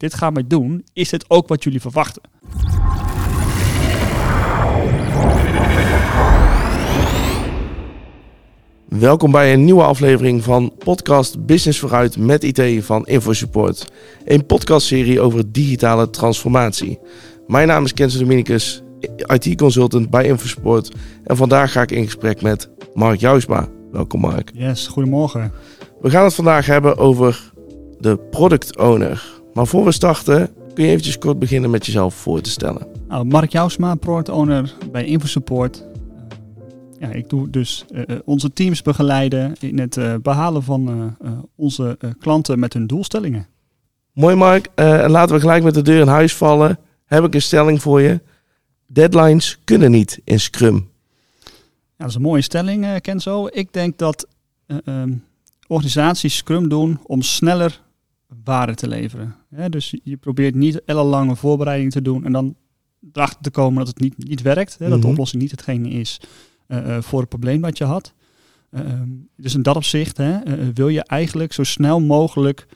dit gaan we doen, is dit ook wat jullie verwachten? Welkom bij een nieuwe aflevering van podcast Business vooruit met IT van InfoSupport. Een podcastserie over digitale transformatie. Mijn naam is Kenzo Dominicus, IT-consultant bij InfoSupport. En vandaag ga ik in gesprek met Mark Jousma. Welkom Mark. Yes, goedemorgen. We gaan het vandaag hebben over de product owner. Maar voor we starten, kun je eventjes kort beginnen met jezelf voor te stellen. Nou, Mark Jousma, product owner bij InfoSupport. Ja, ik doe dus uh, onze teams begeleiden in het uh, behalen van uh, onze klanten met hun doelstellingen. Mooi Mark, en laten we gelijk met de deur in huis vallen. Heb ik een stelling voor je. Deadlines kunnen niet in Scrum. Ja, dat is een mooie stelling, Kenzo. Ik denk dat um, organisaties Scrum doen om sneller waarde te leveren. dus je probeert niet ellenlange voorbereiding te doen en dan erachter te komen dat het niet, niet werkt. Hè, dat de mhm. oplossing niet hetgene is uh, voor het probleem wat je had. Uh, dus in dat opzicht hè, wil je eigenlijk zo snel mogelijk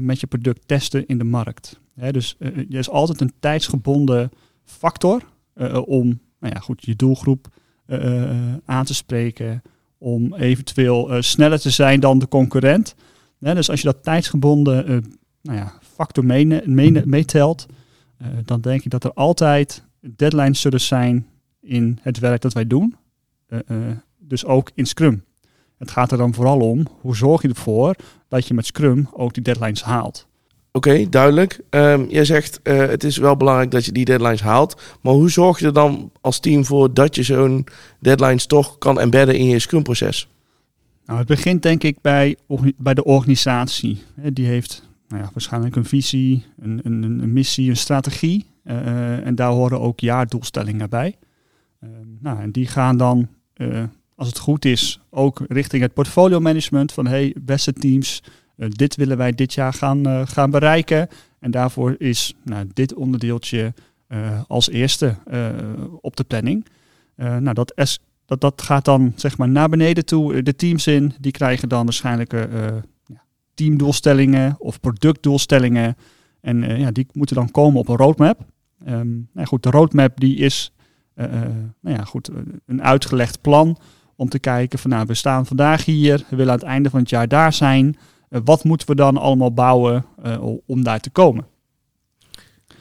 met je product testen in de markt. Hè, dus er is altijd een tijdsgebonden factor om nou ja, goed, je doelgroep aan te spreken, om eventueel sneller te zijn dan de concurrent. Dus als je dat tijdsgebonden nou ja, factor meetelt, dan denk ik dat er altijd deadlines zullen zijn in het werk dat wij doen. Eh, eh, dus ook in Scrum. Het gaat er dan vooral om, hoe zorg je ervoor dat je met Scrum ook die deadlines haalt. Oké, duidelijk. Um, jij zegt uh, het is wel belangrijk dat je die deadlines haalt. Maar hoe zorg je er dan als team voor dat je zo'n deadlines toch kan embedden in je Scrum-proces? Nou, het begint denk ik bij, bij de organisatie. Die heeft nou ja, waarschijnlijk een visie, een, een, een missie, een strategie. Uh, en daar horen ook jaardoelstellingen bij. Uh, nou, en die gaan dan uh, als het goed is, ook richting het portfolio management. Van hey, beste teams, dit willen wij dit jaar gaan, gaan bereiken. En daarvoor is nou, dit onderdeeltje als eerste op de planning. nou, dat, dat, dat gaat dan zeg maar naar beneden toe. De teams in, die krijgen dan waarschijnlijk ja, teamdoelstellingen of productdoelstellingen. En ja, die moeten dan komen op een roadmap. Um, goed, de roadmap die is nou ja, goed, een uitgelegd plan om te kijken van nou, we staan vandaag hier, we willen aan het einde van het jaar daar zijn. Wat moeten we dan allemaal bouwen om daar te komen?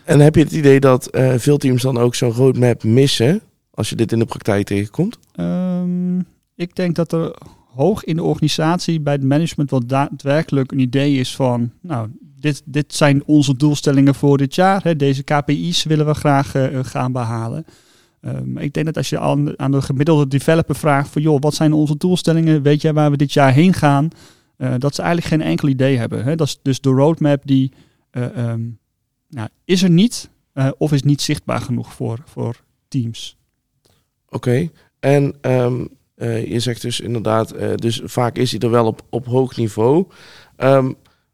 En heb je het idee dat veel teams dan ook zo'n roadmap missen als je dit in de praktijk tegenkomt? Um, ik denk dat er hoog in de organisatie bij het management wel daadwerkelijk een idee is van, nou, dit, dit zijn onze doelstellingen voor dit jaar. Hè, deze KPI's willen we graag gaan behalen. Um, ik denk dat als je aan, aan, de gemiddelde developer vraagt van joh, wat zijn onze doelstellingen? Weet jij waar we dit jaar heen gaan? Uh, dat ze eigenlijk geen enkel idee hebben. Hè? Dat is dus de roadmap die um, nou, is er niet of is niet zichtbaar genoeg voor, voor teams. Oké, okay. en um, je zegt dus inderdaad, dus vaak is hij er wel op, op hoog niveau.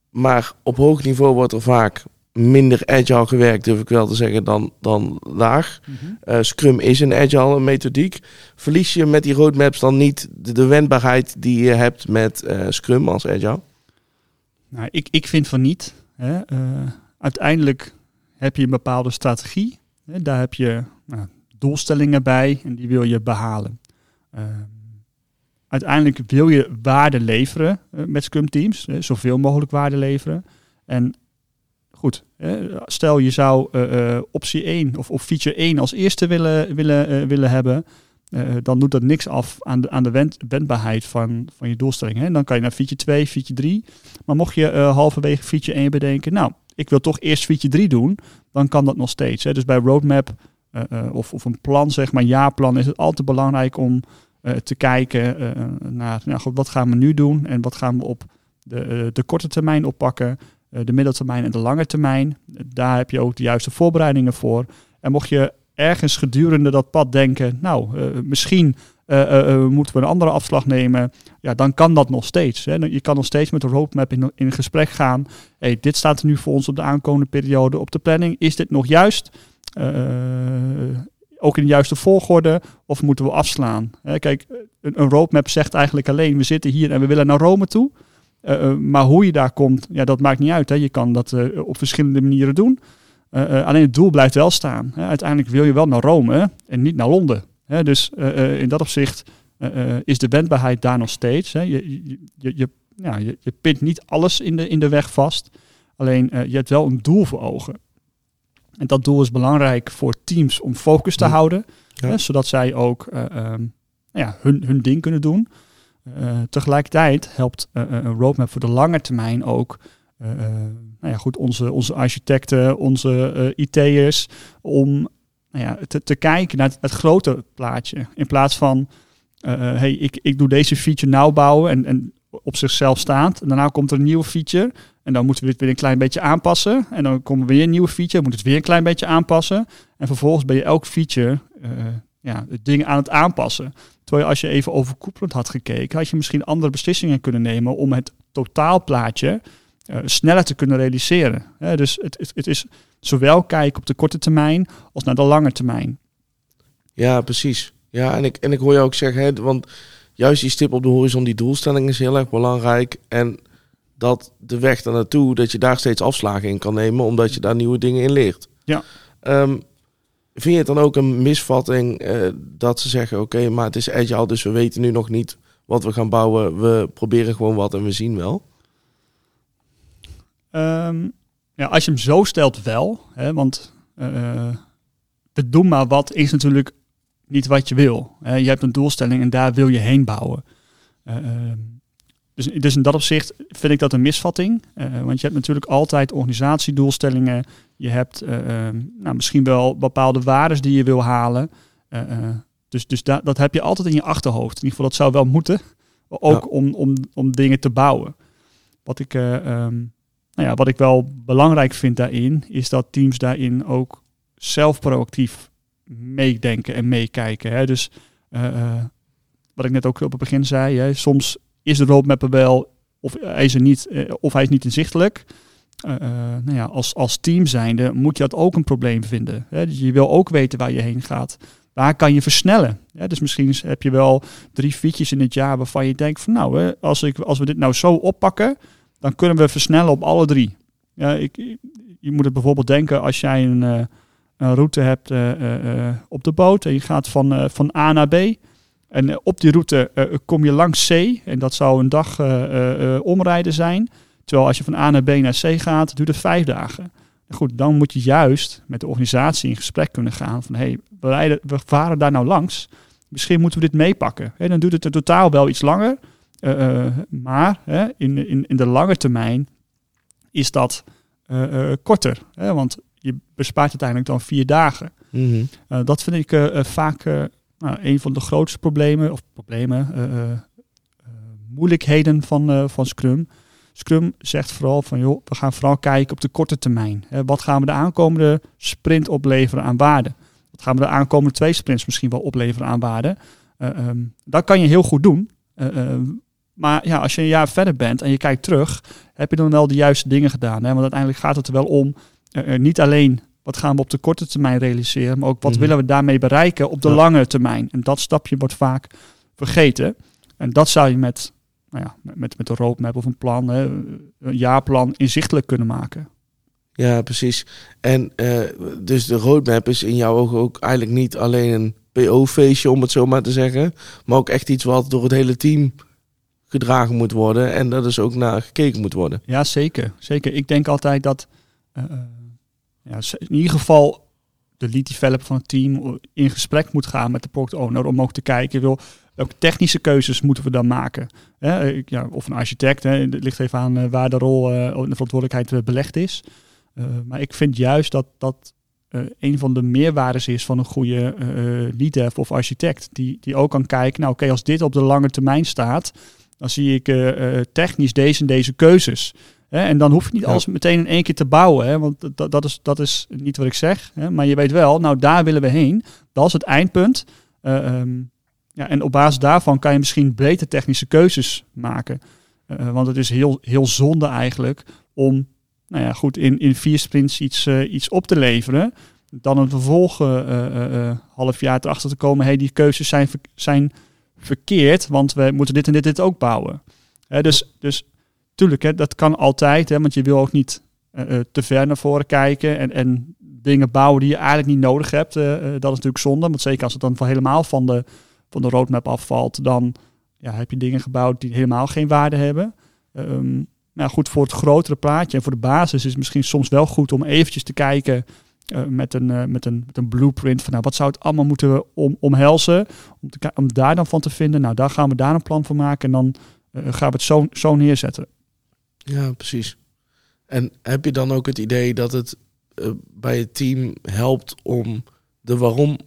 maar op hoog niveau wordt er vaak minder agile gewerkt, durf ik wel te zeggen, dan, dan laag. Mm Scrum is een agile methodiek. Verlies je met die roadmaps dan niet de, de wendbaarheid die je hebt met Scrum als agile? Nou, ik, ik vind van niet. Hè. Uiteindelijk heb je een bepaalde strategie. Hè. Daar heb je nou, doelstellingen bij en die wil je behalen. uiteindelijk wil je waarde leveren met Scrum teams, zoveel mogelijk waarde leveren. En goed, stel je zou uh, optie 1 of, of feature 1 als eerste willen, willen, willen hebben, dan doet dat niks af aan de, aan de wend, wendbaarheid van, van je doelstelling. Hè. Dan kan je naar feature 2, feature 3. Maar mocht je halverwege feature 1 bedenken, nou, ik wil toch eerst feature 3 doen, dan kan dat nog steeds. Hè. Dus bij roadmap of, of een plan, zeg maar, jaarplan, is het altijd belangrijk om te kijken naar nou, wat gaan we nu doen en wat gaan we op de, de korte termijn oppakken. Eh, de middeltermijn en de lange termijn. Daar heb je ook de juiste voorbereidingen voor. En mocht je ergens gedurende dat pad denken, nou, misschien moeten we een andere afslag nemen, ja, dan kan dat nog steeds. Hè. Je kan nog steeds met de roadmap in, in gesprek gaan. Hey, dit staat er nu voor ons op de aankomende periode op de planning. Is dit nog juist? Ook in de juiste volgorde? Of moeten we afslaan? Kijk, een, roadmap zegt eigenlijk alleen, we zitten hier en we willen naar Rome toe. maar hoe je daar komt, ja, dat maakt niet uit. Hè. Je kan dat op verschillende manieren doen. alleen het doel blijft wel staan. Hè. Uiteindelijk wil je wel naar Rome en niet naar Londen. Hè. Dus in dat opzicht is de wendbaarheid daar nog steeds. Hè. Je, je, je, ja, je, je pint niet alles in de, in de weg vast. Alleen je hebt wel een doel voor ogen. En dat doel is belangrijk voor teams om focus te houden. Hè, zodat zij ook uh, um, ja, hun, hun ding kunnen doen. Uh, tegelijkertijd helpt uh, een roadmap voor de lange termijn ook nou ja, goed, onze, onze architecten, onze IT'ers, om nou ja, te, te kijken naar het, het grote plaatje. In plaats van, hey, ik, ik doe deze feature nou bouwen en, en op zichzelf staand. En daarna komt er een nieuwe feature. En dan moeten we het weer een klein beetje aanpassen. En dan komen weer een nieuwe feature, moet het weer een klein beetje aanpassen. En vervolgens ben je elk feature uh, ja, het ding aan het aanpassen. Terwijl als je even overkoepelend had gekeken, had je misschien andere beslissingen kunnen nemen om het totaalplaatje uh, sneller te kunnen realiseren. dus het, het, is zowel kijken op de korte termijn als naar de lange termijn. Ja, precies. Ja, en ik, en ik hoor je ook zeggen, hè, want juist die stip op de horizon, die doelstelling is heel erg belangrijk. En dat de weg daar naartoe, dat je daar steeds afslagen in kan nemen, omdat je daar nieuwe dingen in leert. Ja. Um, vind je het dan ook een misvatting uh, dat ze zeggen, oké, maar het is agile, dus we weten nu nog niet wat we gaan bouwen. We proberen gewoon wat en we zien wel? Um, ja, als je hem zo stelt wel, hè, want uh, de doe maar wat is natuurlijk niet wat je wil. je hebt een doelstelling en daar wil je heen bouwen. Uh, dus, dus in dat opzicht vind ik dat een misvatting. Uh, want je hebt natuurlijk altijd organisatiedoelstellingen. Je hebt uh, nou, misschien wel bepaalde waarden die je wil halen. Uh, dus dus da dat heb je altijd in je achterhoofd. In ieder geval, dat zou wel moeten. Ook om, om, om dingen te bouwen. Wat ik, um, nou ja, wat ik wel belangrijk vind daarin, is dat teams daarin ook zelf proactief meedenken en meekijken. Hè? Dus wat ik net ook op het begin zei, hè, soms is de roadmap er wel of hij is er niet, eh, of hij is niet inzichtelijk. Uh, nou ja, als, als team zijnde moet je dat ook een probleem vinden. Hè? Dus je wil ook weten waar je heen gaat. Waar kan je versnellen? Dus misschien heb je wel drie features in het jaar waarvan je denkt van nou, als, ik, als we dit nou zo oppakken, dan kunnen we versnellen op alle drie. Ja, ik, je moet het bijvoorbeeld denken als jij een, een route hebt op de boot en je gaat van, van A naar B. En eh, op die route uh, kom je langs C. En dat zou een dag omrijden zijn. Terwijl als je van A naar B naar C gaat, duurt het vijf dagen. Goed, dan moet je juist met de organisatie in gesprek kunnen gaan. Van hé, hey, we, rijden, we varen daar nou langs. Misschien moeten we dit meepakken. Dan duurt het in totaal wel iets langer. maar in, in, in de lange termijn is dat korter. Want je bespaart uiteindelijk dan vier dagen. Mm dat vind ik vaak nou, een van de grootste problemen, of problemen, uh, uh, moeilijkheden van, van Scrum. Scrum zegt vooral van, joh, we gaan vooral kijken op de korte termijn. Wat gaan we de aankomende sprint opleveren aan waarde? Wat gaan we de aankomende twee sprints misschien wel opleveren aan waarde? Um, dat kan je heel goed doen. Ehm, maar ja, als je een jaar verder bent en je kijkt terug, heb je dan wel de juiste dingen gedaan. Hè? Want uiteindelijk gaat het er wel om, niet alleen wat gaan we op de korte termijn realiseren, maar ook wat mhm. willen we daarmee bereiken op de lange termijn. En dat stapje wordt vaak vergeten. En dat zou je met, nou ja, met, met een roadmap of een plan, hè, een jaarplan inzichtelijk kunnen maken. Ja, precies. En uh, dus de roadmap is in jouw ogen ook eigenlijk niet alleen een PO-feestje, om het zo maar te zeggen, maar ook echt iets wat door het hele team gedragen moet worden en dat is ook naar gekeken moet worden. Ja, zeker. Zeker. Ik denk altijd dat uh, ja, in ieder geval de lead developer van het team in gesprek moet gaan met de product owner om ook te kijken, wil, welke technische keuzes moeten we dan maken? Hè? Ja, of een architect, hè? het ligt even aan uh, waar de rol uh, de verantwoordelijkheid uh, belegd is. maar ik vind juist dat dat een van de meerwaardes is van een goede lead dev of architect, die, die ook kan kijken, nou oké, als dit op de lange termijn staat, dan zie ik technisch deze en deze keuzes. Hè, en dan hoef je niet alles meteen in één keer te bouwen. Hè, want dat, dat, is, dat is niet wat ik zeg. Hè, maar je weet wel, nou daar willen we heen. Dat is het eindpunt. Uh, um, ja, en op basis daarvan kan je misschien beter technische keuzes maken. Uh, want het is heel, heel zonde eigenlijk om nou ja, goed, in, in vier sprints iets, uh, iets op te leveren. Dan een vervolg half jaar erachter te komen, hey, die keuzes zijn, zijn verkeerd, want we moeten dit en dit, dit ook bouwen. dus, dus tuurlijk, hè, dat kan altijd, hè, want je wil ook niet eh, eh, te ver naar voren kijken en, en dingen bouwen die je eigenlijk niet nodig hebt. Eh, dat is natuurlijk zonde, want zeker als het dan helemaal van de, van de roadmap afvalt, dan ja, heb je dingen gebouwd die helemaal geen waarde hebben. Ehm, nou goed, voor het grotere plaatje en voor de basis is het misschien soms wel goed om eventjes te kijken met, een, met, een, met een blueprint van nou, wat zou het allemaal moeten om, omhelzen. Om, te, om daar dan van te vinden, nou daar gaan we daar een plan voor maken en dan gaan we het zo, zo neerzetten. Ja, precies. En heb je dan ook het idee dat het eh, bij het team helpt om de waarom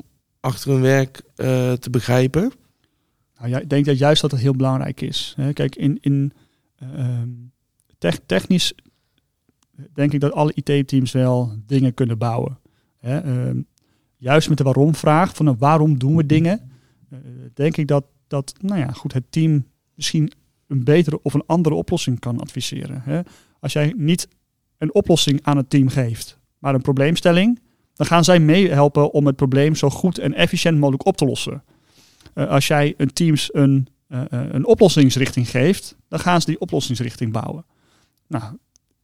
achter hun werk eh, te begrijpen? Nou, ja, ik denk dat juist dat het heel belangrijk is. Hè. Kijk, in, in eh, ehm, tech- technisch denk ik dat alle IT-teams wel dingen kunnen bouwen. Hè. Ehm, juist met de waarom-vraag, van nou, waarom doen we dingen, eh, denk ik dat, dat nou ja, goed, het team misschien een betere of een andere oplossing kan adviseren. Hè. Als jij niet een oplossing aan het team geeft, maar een probleemstelling, dan gaan zij meehelpen om het probleem zo goed en efficiënt mogelijk op te lossen. Eh, als jij een teams een, eh, eh, een oplossingsrichting geeft, dan gaan ze die oplossingsrichting bouwen. Nou,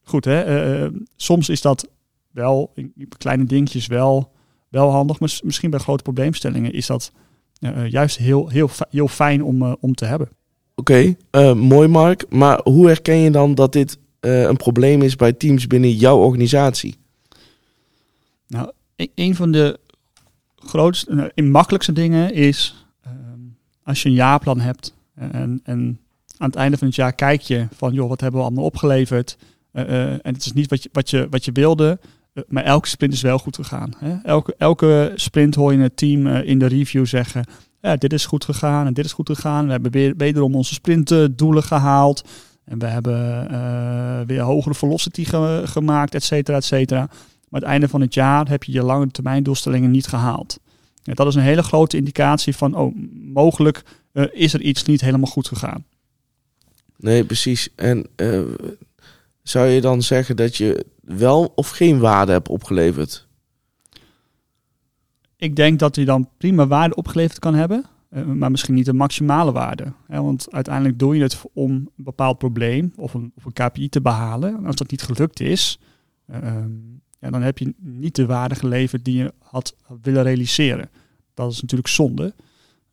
goed hè. soms is dat wel, in in kleine dingetjes wel, wel handig, maar misschien bij grote probleemstellingen is dat juist heel, heel, heel fijn om, om te hebben. Oké, eh, mooi Mark. Maar hoe herken je dan dat dit eh, een probleem is bij teams binnen jouw organisatie? Nou, e- een van de grootste nou, en makkelijkste dingen is ehm, als je een jaarplan hebt en, en aan het einde van het jaar kijk je van joh, wat hebben we allemaal opgeleverd? Eh, eh, en het is niet wat je, wat je, wat je wilde, eh, maar elke sprint is wel goed gegaan. Hè? Elke, elke sprint hoor je het team eh, in de review zeggen, ja, dit is goed gegaan en dit is goed gegaan. We hebben weer, wederom onze sprintdoelen gehaald. En we hebben eh, weer hogere velocity ge- gemaakt, et cetera, et cetera. Maar het einde van het jaar heb je je lange termijn doelstellingen niet gehaald. Ja, dat is een hele grote indicatie van, oh, mogelijk eh, is er iets niet helemaal goed gegaan. Nee, precies. En eh, zou je dan zeggen dat je wel of geen waarde hebt opgeleverd? Ik denk dat hij dan prima waarde opgeleverd kan hebben, eh, maar misschien niet de maximale waarde. Want uiteindelijk doe je het om een bepaald probleem of een, of een KPI te behalen. En als dat niet gelukt is, eh, ehm, dan heb je niet de waarde geleverd die je had willen realiseren. Dat is natuurlijk zonde.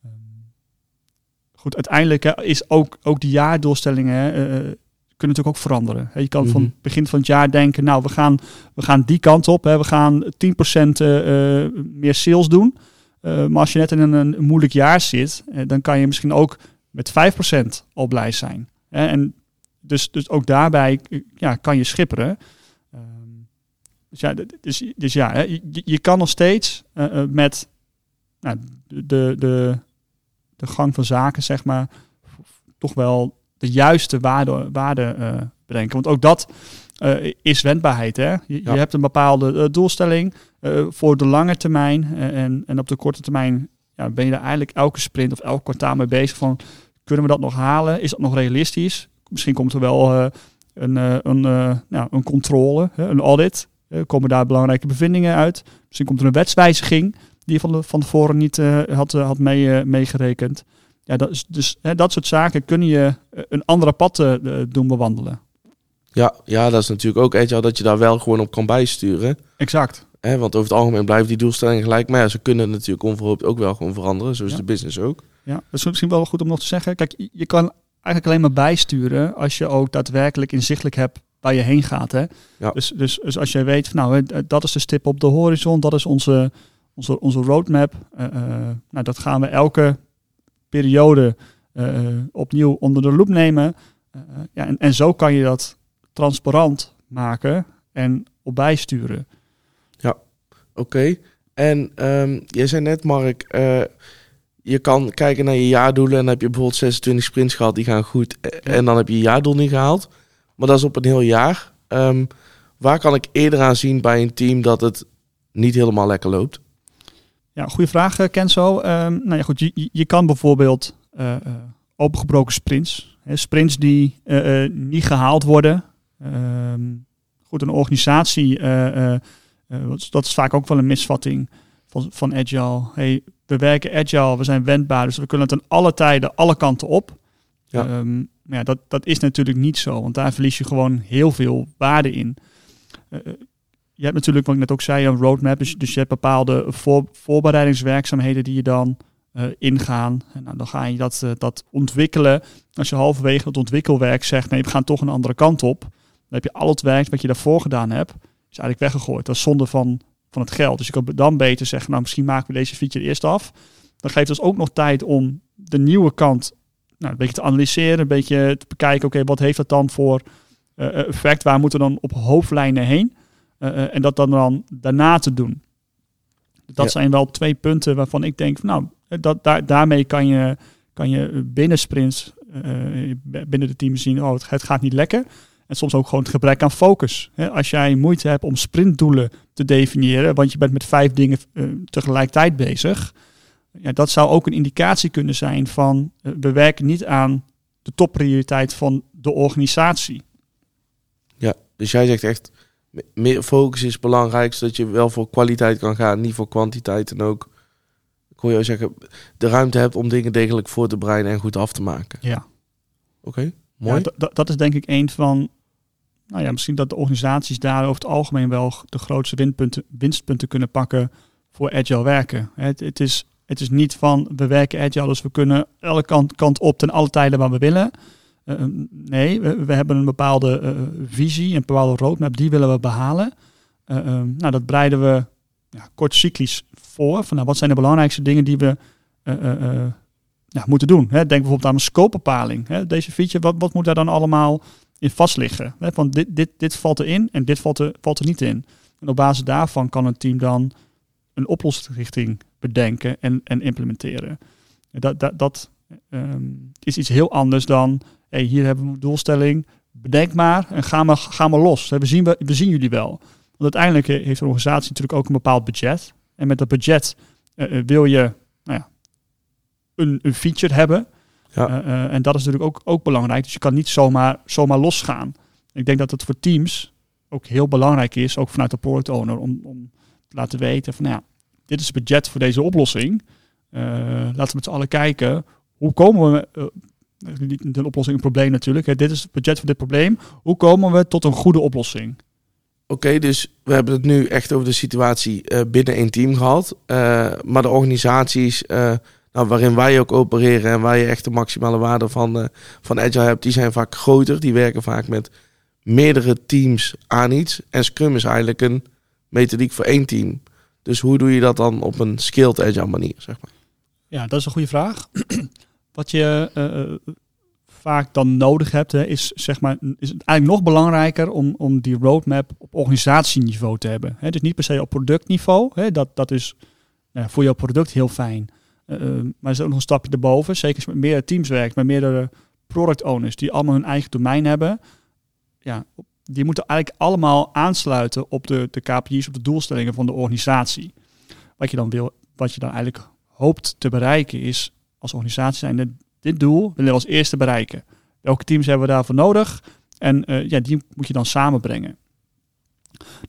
Ehm, Goed, uiteindelijk is ook, ook die jaardoelstellingen eh, kunnen natuurlijk ook veranderen. Je kan van Mhm. het begin van het jaar denken, nou, we gaan, we gaan die kant op. Hè, we gaan 10% eh, eh, meer sales doen. Eh, maar als je net in een, een moeilijk jaar zit, dan kan je misschien ook met 5% al blij zijn. Hè, en dus, dus ook daarbij ja, kan je schipperen. Ehm, dus ja, dus, dus ja hè, je, je kan nog steeds met nou, de, de, de gang van zaken, zeg maar, toch wel de juiste waarde, waarde eh, bedenken. Want ook dat eh, is wendbaarheid. Hè? Je, Ja. je hebt een bepaalde eh, doelstelling voor de lange termijn. en, en op de korte termijn ja, ben je daar eigenlijk elke sprint of elk kwartaal mee bezig van... kunnen we dat nog halen? Is dat nog realistisch? Misschien komt er wel een, een, nou, een controle, een audit. Komen daar belangrijke bevindingen uit? Misschien komt er een wetswijziging die je van, de, van tevoren niet had, had mee, meegerekend. Ja, dat is, dus hè, dat soort zaken kunnen je eh, een andere pad eh, doen bewandelen. Ja, ja, dat is natuurlijk ook agile dat je daar wel gewoon op kan bijsturen. Exact. Hè, want over het algemeen blijven die doelstellingen gelijk. Maar ja, ze kunnen natuurlijk onverhoopt ook wel gewoon veranderen. Zo is Ja. de business ook. Ja, dat is misschien wel goed om nog te zeggen. Kijk, je- je kan eigenlijk alleen maar bijsturen als je ook daadwerkelijk inzichtelijk hebt waar je heen gaat. Hè? Ja. Dus, dus, dus als jij weet, van, nou, hè, dat is de stip op de horizon, dat is onze, onze, onze roadmap. eh, eh, nou, dat gaan we elke periode eh, opnieuw onder de loep nemen. Eh, eh, ja, en, en zo kan je dat transparant maken en op bijsturen. Oké. En ehm je zei net, Mark, eh, je kan kijken naar je jaardoelen. En dan heb je bijvoorbeeld 26 sprints gehad, die gaan goed. eh, En dan heb je je jaardoel niet gehaald. Maar dat is op een heel jaar. Ehm, waar kan ik eerder aan zien bij een team dat het niet helemaal lekker loopt? Ja, goede vraag, eh, Kenzo. Ehm nou ja, goed, je, je- kan bijvoorbeeld eh, opengebroken sprints, hè, sprints die niet gehaald worden. Ehm, goed, een organisatie, dat is vaak ook wel een misvatting van, van Agile. Hey, we werken Agile, we zijn wendbaar, dus we kunnen het aan alle tijden, alle kanten op. Ja. Ehm, maar ja, dat, dat is natuurlijk niet zo, want daar verlies je gewoon heel veel waarde in. Je hebt natuurlijk, wat ik net ook zei, een roadmap. Dus, dus je hebt bepaalde voor, voorbereidingswerkzaamheden die je dan eh, ingaan. En nou, dan ga je dat, eh, dat ontwikkelen. Als je halverwege het ontwikkelwerk zegt, nee, we gaan toch een andere kant op. Dan heb je al het werk wat je daarvoor gedaan hebt, is eigenlijk weggegooid. Dat is zonde van, van het geld. Dus je kan dan beter zeggen, nou, misschien maken we deze feature eerst af. Dan geeft ons ook nog tijd om de nieuwe kant nou, een beetje te analyseren, een beetje te bekijken, oké, wat heeft dat dan voor uh, effect? Waar moeten we dan op hoofdlijnen heen? Uh, en dat dan, dan daarna te doen. Dat Ja. zijn wel twee punten waarvan ik denk, nou, dat, daar, daarmee kan je, kan je binnen sprints, binnen de team zien, oh, het, het gaat niet lekker. En soms ook gewoon het gebrek aan focus. Als jij moeite hebt om sprintdoelen te definiëren, want je bent met vijf dingen tegelijkertijd bezig, ja, dat zou ook een indicatie kunnen zijn van we werken niet aan de topprioriteit van de organisatie. Ja, dus jij zegt echt, meer focus is belangrijk, zodat je wel voor kwaliteit kan gaan, niet voor kwantiteit. En ook, ik hoor jou zeggen, de ruimte hebt om dingen degelijk voor te bereiden en goed af te maken. Ja. Oké, okay, mooi. Ja, dat is denk ik een van, nou ja, misschien dat de organisaties daar over het algemeen wel de grootste winpunten, winstpunten kunnen pakken voor agile werken. Het, het, is, het is niet van, we werken agile, dus we kunnen elke kant, kant op ten alle tijden waar we willen. Uh, nee, we, hebben een bepaalde uh, visie, een bepaalde roadmap, die willen we behalen. Uh, nou, dat breiden we ja, kort cyclisch voor. Van, nou, wat zijn de belangrijkste dingen die we ja, moeten doen? Hè? Denk bijvoorbeeld aan een scopebepaling. Hè? Deze feature, wat, wat moet daar dan allemaal in vast liggen? Hè? Dit, dit, dit valt erin en dit valt er, valt er niet in. En op basis daarvan kan een team dan een oplossingsrichting bedenken en, en implementeren. Dat, dat, dat um, is iets heel anders dan hey, hier hebben we een doelstelling, bedenk maar en ga maar, ga maar los. We zien, we, we zien jullie wel. Want uiteindelijk heeft een organisatie natuurlijk ook een bepaald budget. En met dat budget uh, wil je nou ja, een, een, feature hebben. Ja. Uh, uh, en dat is natuurlijk ook, ook belangrijk. Dus je kan niet zomaar, zomaar losgaan. Ik denk dat het voor teams ook heel belangrijk is, ook vanuit de product owner, om, om te laten weten van nou ja, dit is het budget voor deze oplossing. laten we met z'n allen kijken, hoe komen we niet een oplossing, een probleem natuurlijk. Hè. Dit is het budget voor dit probleem. Hoe komen we tot een goede oplossing? Oké, okay, dus we hebben het nu echt over de situatie uh, binnen een team gehad. Uh, maar de organisaties uh, nou, waarin wij ook opereren en waar je echt de maximale waarde van, van Agile hebt, die zijn vaak groter. Die werken vaak met meerdere teams aan iets. En Scrum is eigenlijk een methodiek voor één team. Dus hoe doe je dat dan op een skilled Agile manier, zeg maar? Ja, dat is een goede vraag. Wat je uh, vaak dan nodig hebt, hè, is, zeg maar, is het eigenlijk nog belangrijker om, om die roadmap op organisatieniveau te hebben. Hè. Dus niet per se op productniveau. Hè. Dat, dat is nou, voor jouw product heel fijn. Uh, maar is ook nog een stapje erboven. Zeker als je met meerdere teams werkt, met meerdere product owners die allemaal hun eigen domein hebben. Ja, die moeten eigenlijk allemaal aansluiten op de, de KPI's, op de doelstellingen van de organisatie. Wat je dan wil, wat je dan eigenlijk hoopt te bereiken is als organisatie zijn dit doel willen we als eerste bereiken. Welke teams hebben we daarvoor nodig? En uh, ja, die moet je dan samenbrengen.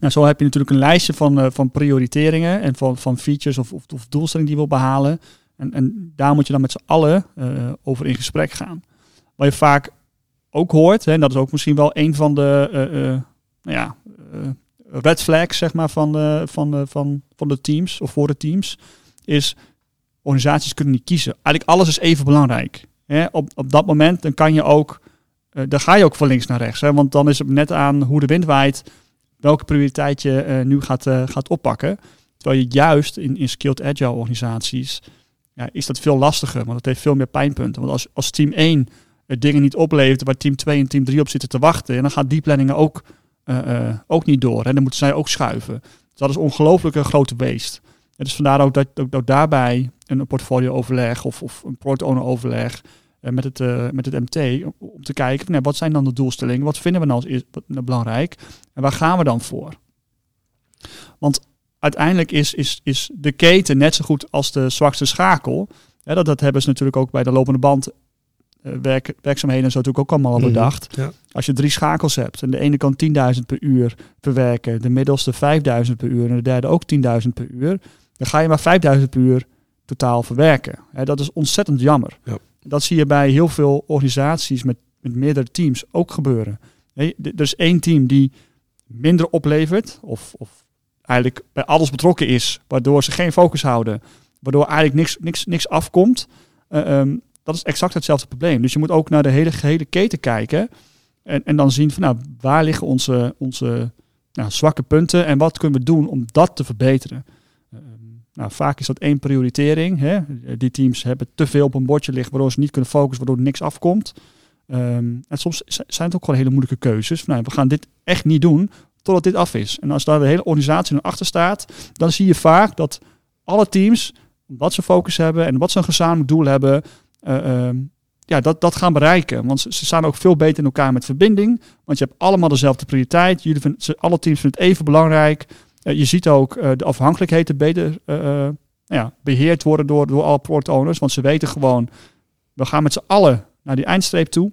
Nou, zo heb je natuurlijk een lijstje van, uh, van prioriteringen en van, van features of, of, doelstellingen die je wil behalen. En, en daar moet je dan met z'n allen uh, over in gesprek gaan. Wat je vaak ook hoort, hè, en dat is ook misschien wel een van de nou ja, red flags zeg maar, van, van, van, van de teams of voor de teams, is organisaties kunnen niet kiezen. Eigenlijk alles is even belangrijk. Hè? Op, op dat moment dan kan je ook, uh, dan ga je ook van links naar rechts. Hè? Want dan is het net aan hoe de wind waait, welke prioriteit je uh, nu gaat, uh, gaat oppakken. Terwijl je juist in, in skilled agile organisaties, ja, is dat veel lastiger, want het heeft veel meer pijnpunten. Want als, als team 1 dingen niet oplevert waar team 2 en team 3 op zitten te wachten, en dan gaat die planningen ook, ook niet door. En dan moeten zij ook schuiven. Dus dat is ongelooflijk een grote beest. En dus vandaar ook dat, ook, ook daarbij een portfolio-overleg of, of een product owner overleg uh, met, het, uh, met het MT om, te kijken nou, wat zijn dan de doelstellingen, wat vinden we nou als eerst belangrijk en waar gaan we dan voor? Want uiteindelijk is, is, is de keten net zo goed als de zwakste schakel. Ja, dat, dat hebben ze natuurlijk ook bij de lopende band uh, werk, werkzaamheden en zo natuurlijk ook allemaal al bedacht. Mm, ja. Als je drie schakels hebt en de ene kan 10.000 per uur verwerken, de middelste 5.000 per uur en de derde ook 10.000 per uur, dan ga je maar 5.000 per uur totaal verwerken. Hè, dat is ontzettend jammer. Ja. Dat zie je bij heel veel organisaties met, met meerdere teams ook gebeuren. Nee, er is één team die minder oplevert, of, of eigenlijk bij alles betrokken is, waardoor ze geen focus houden, waardoor eigenlijk niks, niks, niks afkomt. Uh, um, dat is exact hetzelfde probleem. Dus je moet ook naar de hele gehele keten kijken. En, en dan zien van nou, waar liggen onze, onze nou, zwakke punten en wat kunnen we doen om dat te verbeteren. Nou, vaak is dat één prioritering. Hè? Die teams hebben te veel op een bordje liggen waardoor ze niet kunnen focussen, waardoor niks afkomt. Um, en soms zijn het ook gewoon hele moeilijke keuzes. Nou, we gaan dit echt niet doen totdat dit af is. En als daar de hele organisatie achter staat, dan zie je vaak dat alle teams, wat ze focus hebben en wat ze een gezamenlijk doel hebben, uh, ja, dat, dat gaan bereiken. Want ze, ze, staan ook veel beter in elkaar met verbinding. Want je hebt allemaal dezelfde prioriteit. Jullie vinden, alle teams vinden het even belangrijk. Uh, je ziet ook uh, de afhankelijkheden beter ja, beheerd worden door, door alle product owners. Want ze weten gewoon, we gaan met z'n allen naar die eindstreep toe.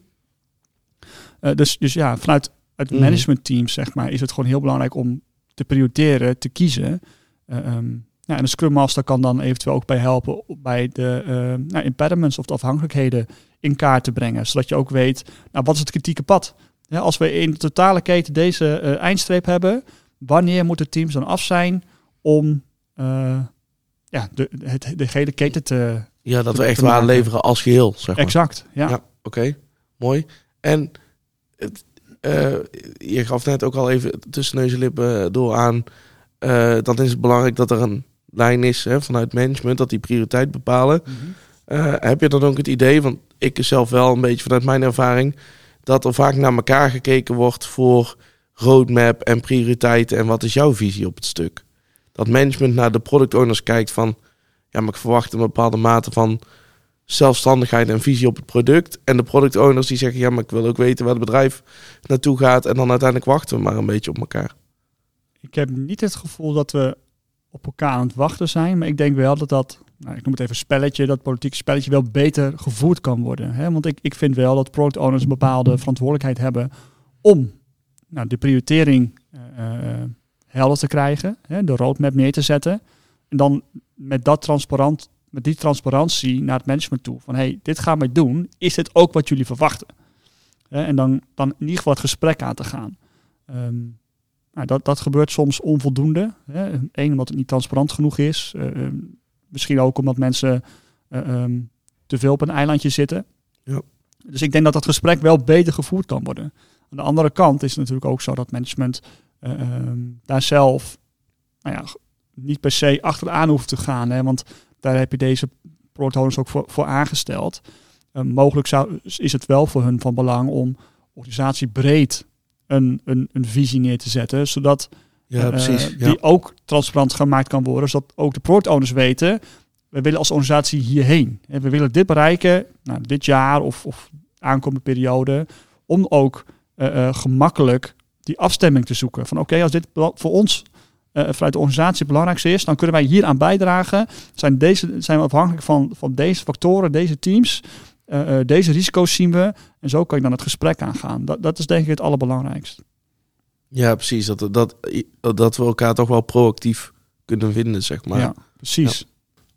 dus, dus ja, vanuit het Mhm. managementteam, zeg maar, is het gewoon heel belangrijk om te prioriteren, te kiezen. Um, ja, en de Scrum Master kan dan eventueel ook bij helpen bij de uh, nou, impediments of de afhankelijkheden in kaart te brengen. Zodat je ook weet, nou, wat is het kritieke pad? Ja, als we in de totale keten deze uh, eindstreep hebben, wanneer moeten teams dan af zijn om uh, ja, de, het, de gele keten te... Ja, dat we echt waarde leveren als geheel, zeg maar. Exact, ja. ja Oké, okay. mooi. En het, uh, je gaf net ook al even tussen neus en lippen door aan. Uh, dan is het belangrijk dat er een lijn is hè, vanuit management, dat die prioriteit bepalen. Mm -hmm. uh, heb je dan ook het idee, want ik zelf wel een beetje vanuit mijn ervaring, dat er vaak naar elkaar gekeken wordt voor roadmap en prioriteiten en wat is jouw visie op het stuk? Dat management naar de product owners kijkt van, ja, maar ik verwacht een bepaalde mate van zelfstandigheid en visie op het product. En de product owners die zeggen, ja, maar ik wil ook weten waar het bedrijf naartoe gaat. En dan uiteindelijk wachten we maar een beetje op elkaar. Ik heb niet het gevoel dat we op elkaar aan het wachten zijn. Maar ik denk wel dat dat, nou, ik noem het even spelletje, dat politieke spelletje wel beter gevoerd kan worden. Hè? Want ik, ik vind wel dat product owners een bepaalde verantwoordelijkheid hebben om nou, de prioritering uh, helder te krijgen, hè? de roadmap neer te zetten. En dan met dat transparant met die transparantie naar het management toe. Van hey, dit gaan wij doen. Is dit ook wat jullie verwachten? Hè, en dan, dan in ieder geval het gesprek aan te gaan. Um, nou, dat, dat gebeurt soms onvoldoende. Hè. Eén, omdat het niet transparant genoeg is. Uh, um, misschien ook omdat mensen uh, um, te veel op een eilandje zitten. Ja. Dus ik denk dat dat gesprek wel beter gevoerd kan worden. Aan de andere kant is het natuurlijk ook zo dat management uh, daar zelf nou ja, niet per se achteraan hoeft te gaan. Hè, want daar heb je deze product owners ook voor, voor aangesteld. Uh, mogelijk zou, is het wel voor hun van belang om organisatie breed een, een, een visie neer te zetten, zodat ja, precies, uh, die ook transparant gemaakt kan worden, zodat ook de product owners weten, we willen als organisatie hierheen. En we willen dit bereiken, nou, dit jaar of, of aankomende periode, om ook uh, gemakkelijk die afstemming te zoeken. Van oké, okay, als dit voor ons uh, vanuit de organisatie het belangrijkste is, dan kunnen wij hier aan bijdragen. Zijn, deze, zijn we afhankelijk van, van deze factoren, deze teams. Uh, deze risico's zien we. En zo kan je dan het gesprek aangaan. Dat, dat is denk ik het allerbelangrijkste. Ja, precies. Dat, dat, dat we elkaar toch wel proactief kunnen vinden, zeg maar. Ja, precies. Ja.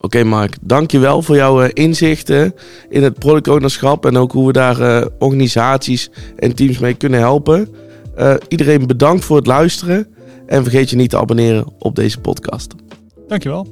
Oké, Mark, dankjewel voor jouw uh, inzichten in het product ownerschap en ook hoe we daar uh, organisaties en teams mee kunnen helpen. Uh, iedereen bedankt voor het luisteren en vergeet je niet te abonneren op deze podcast. Dankjewel.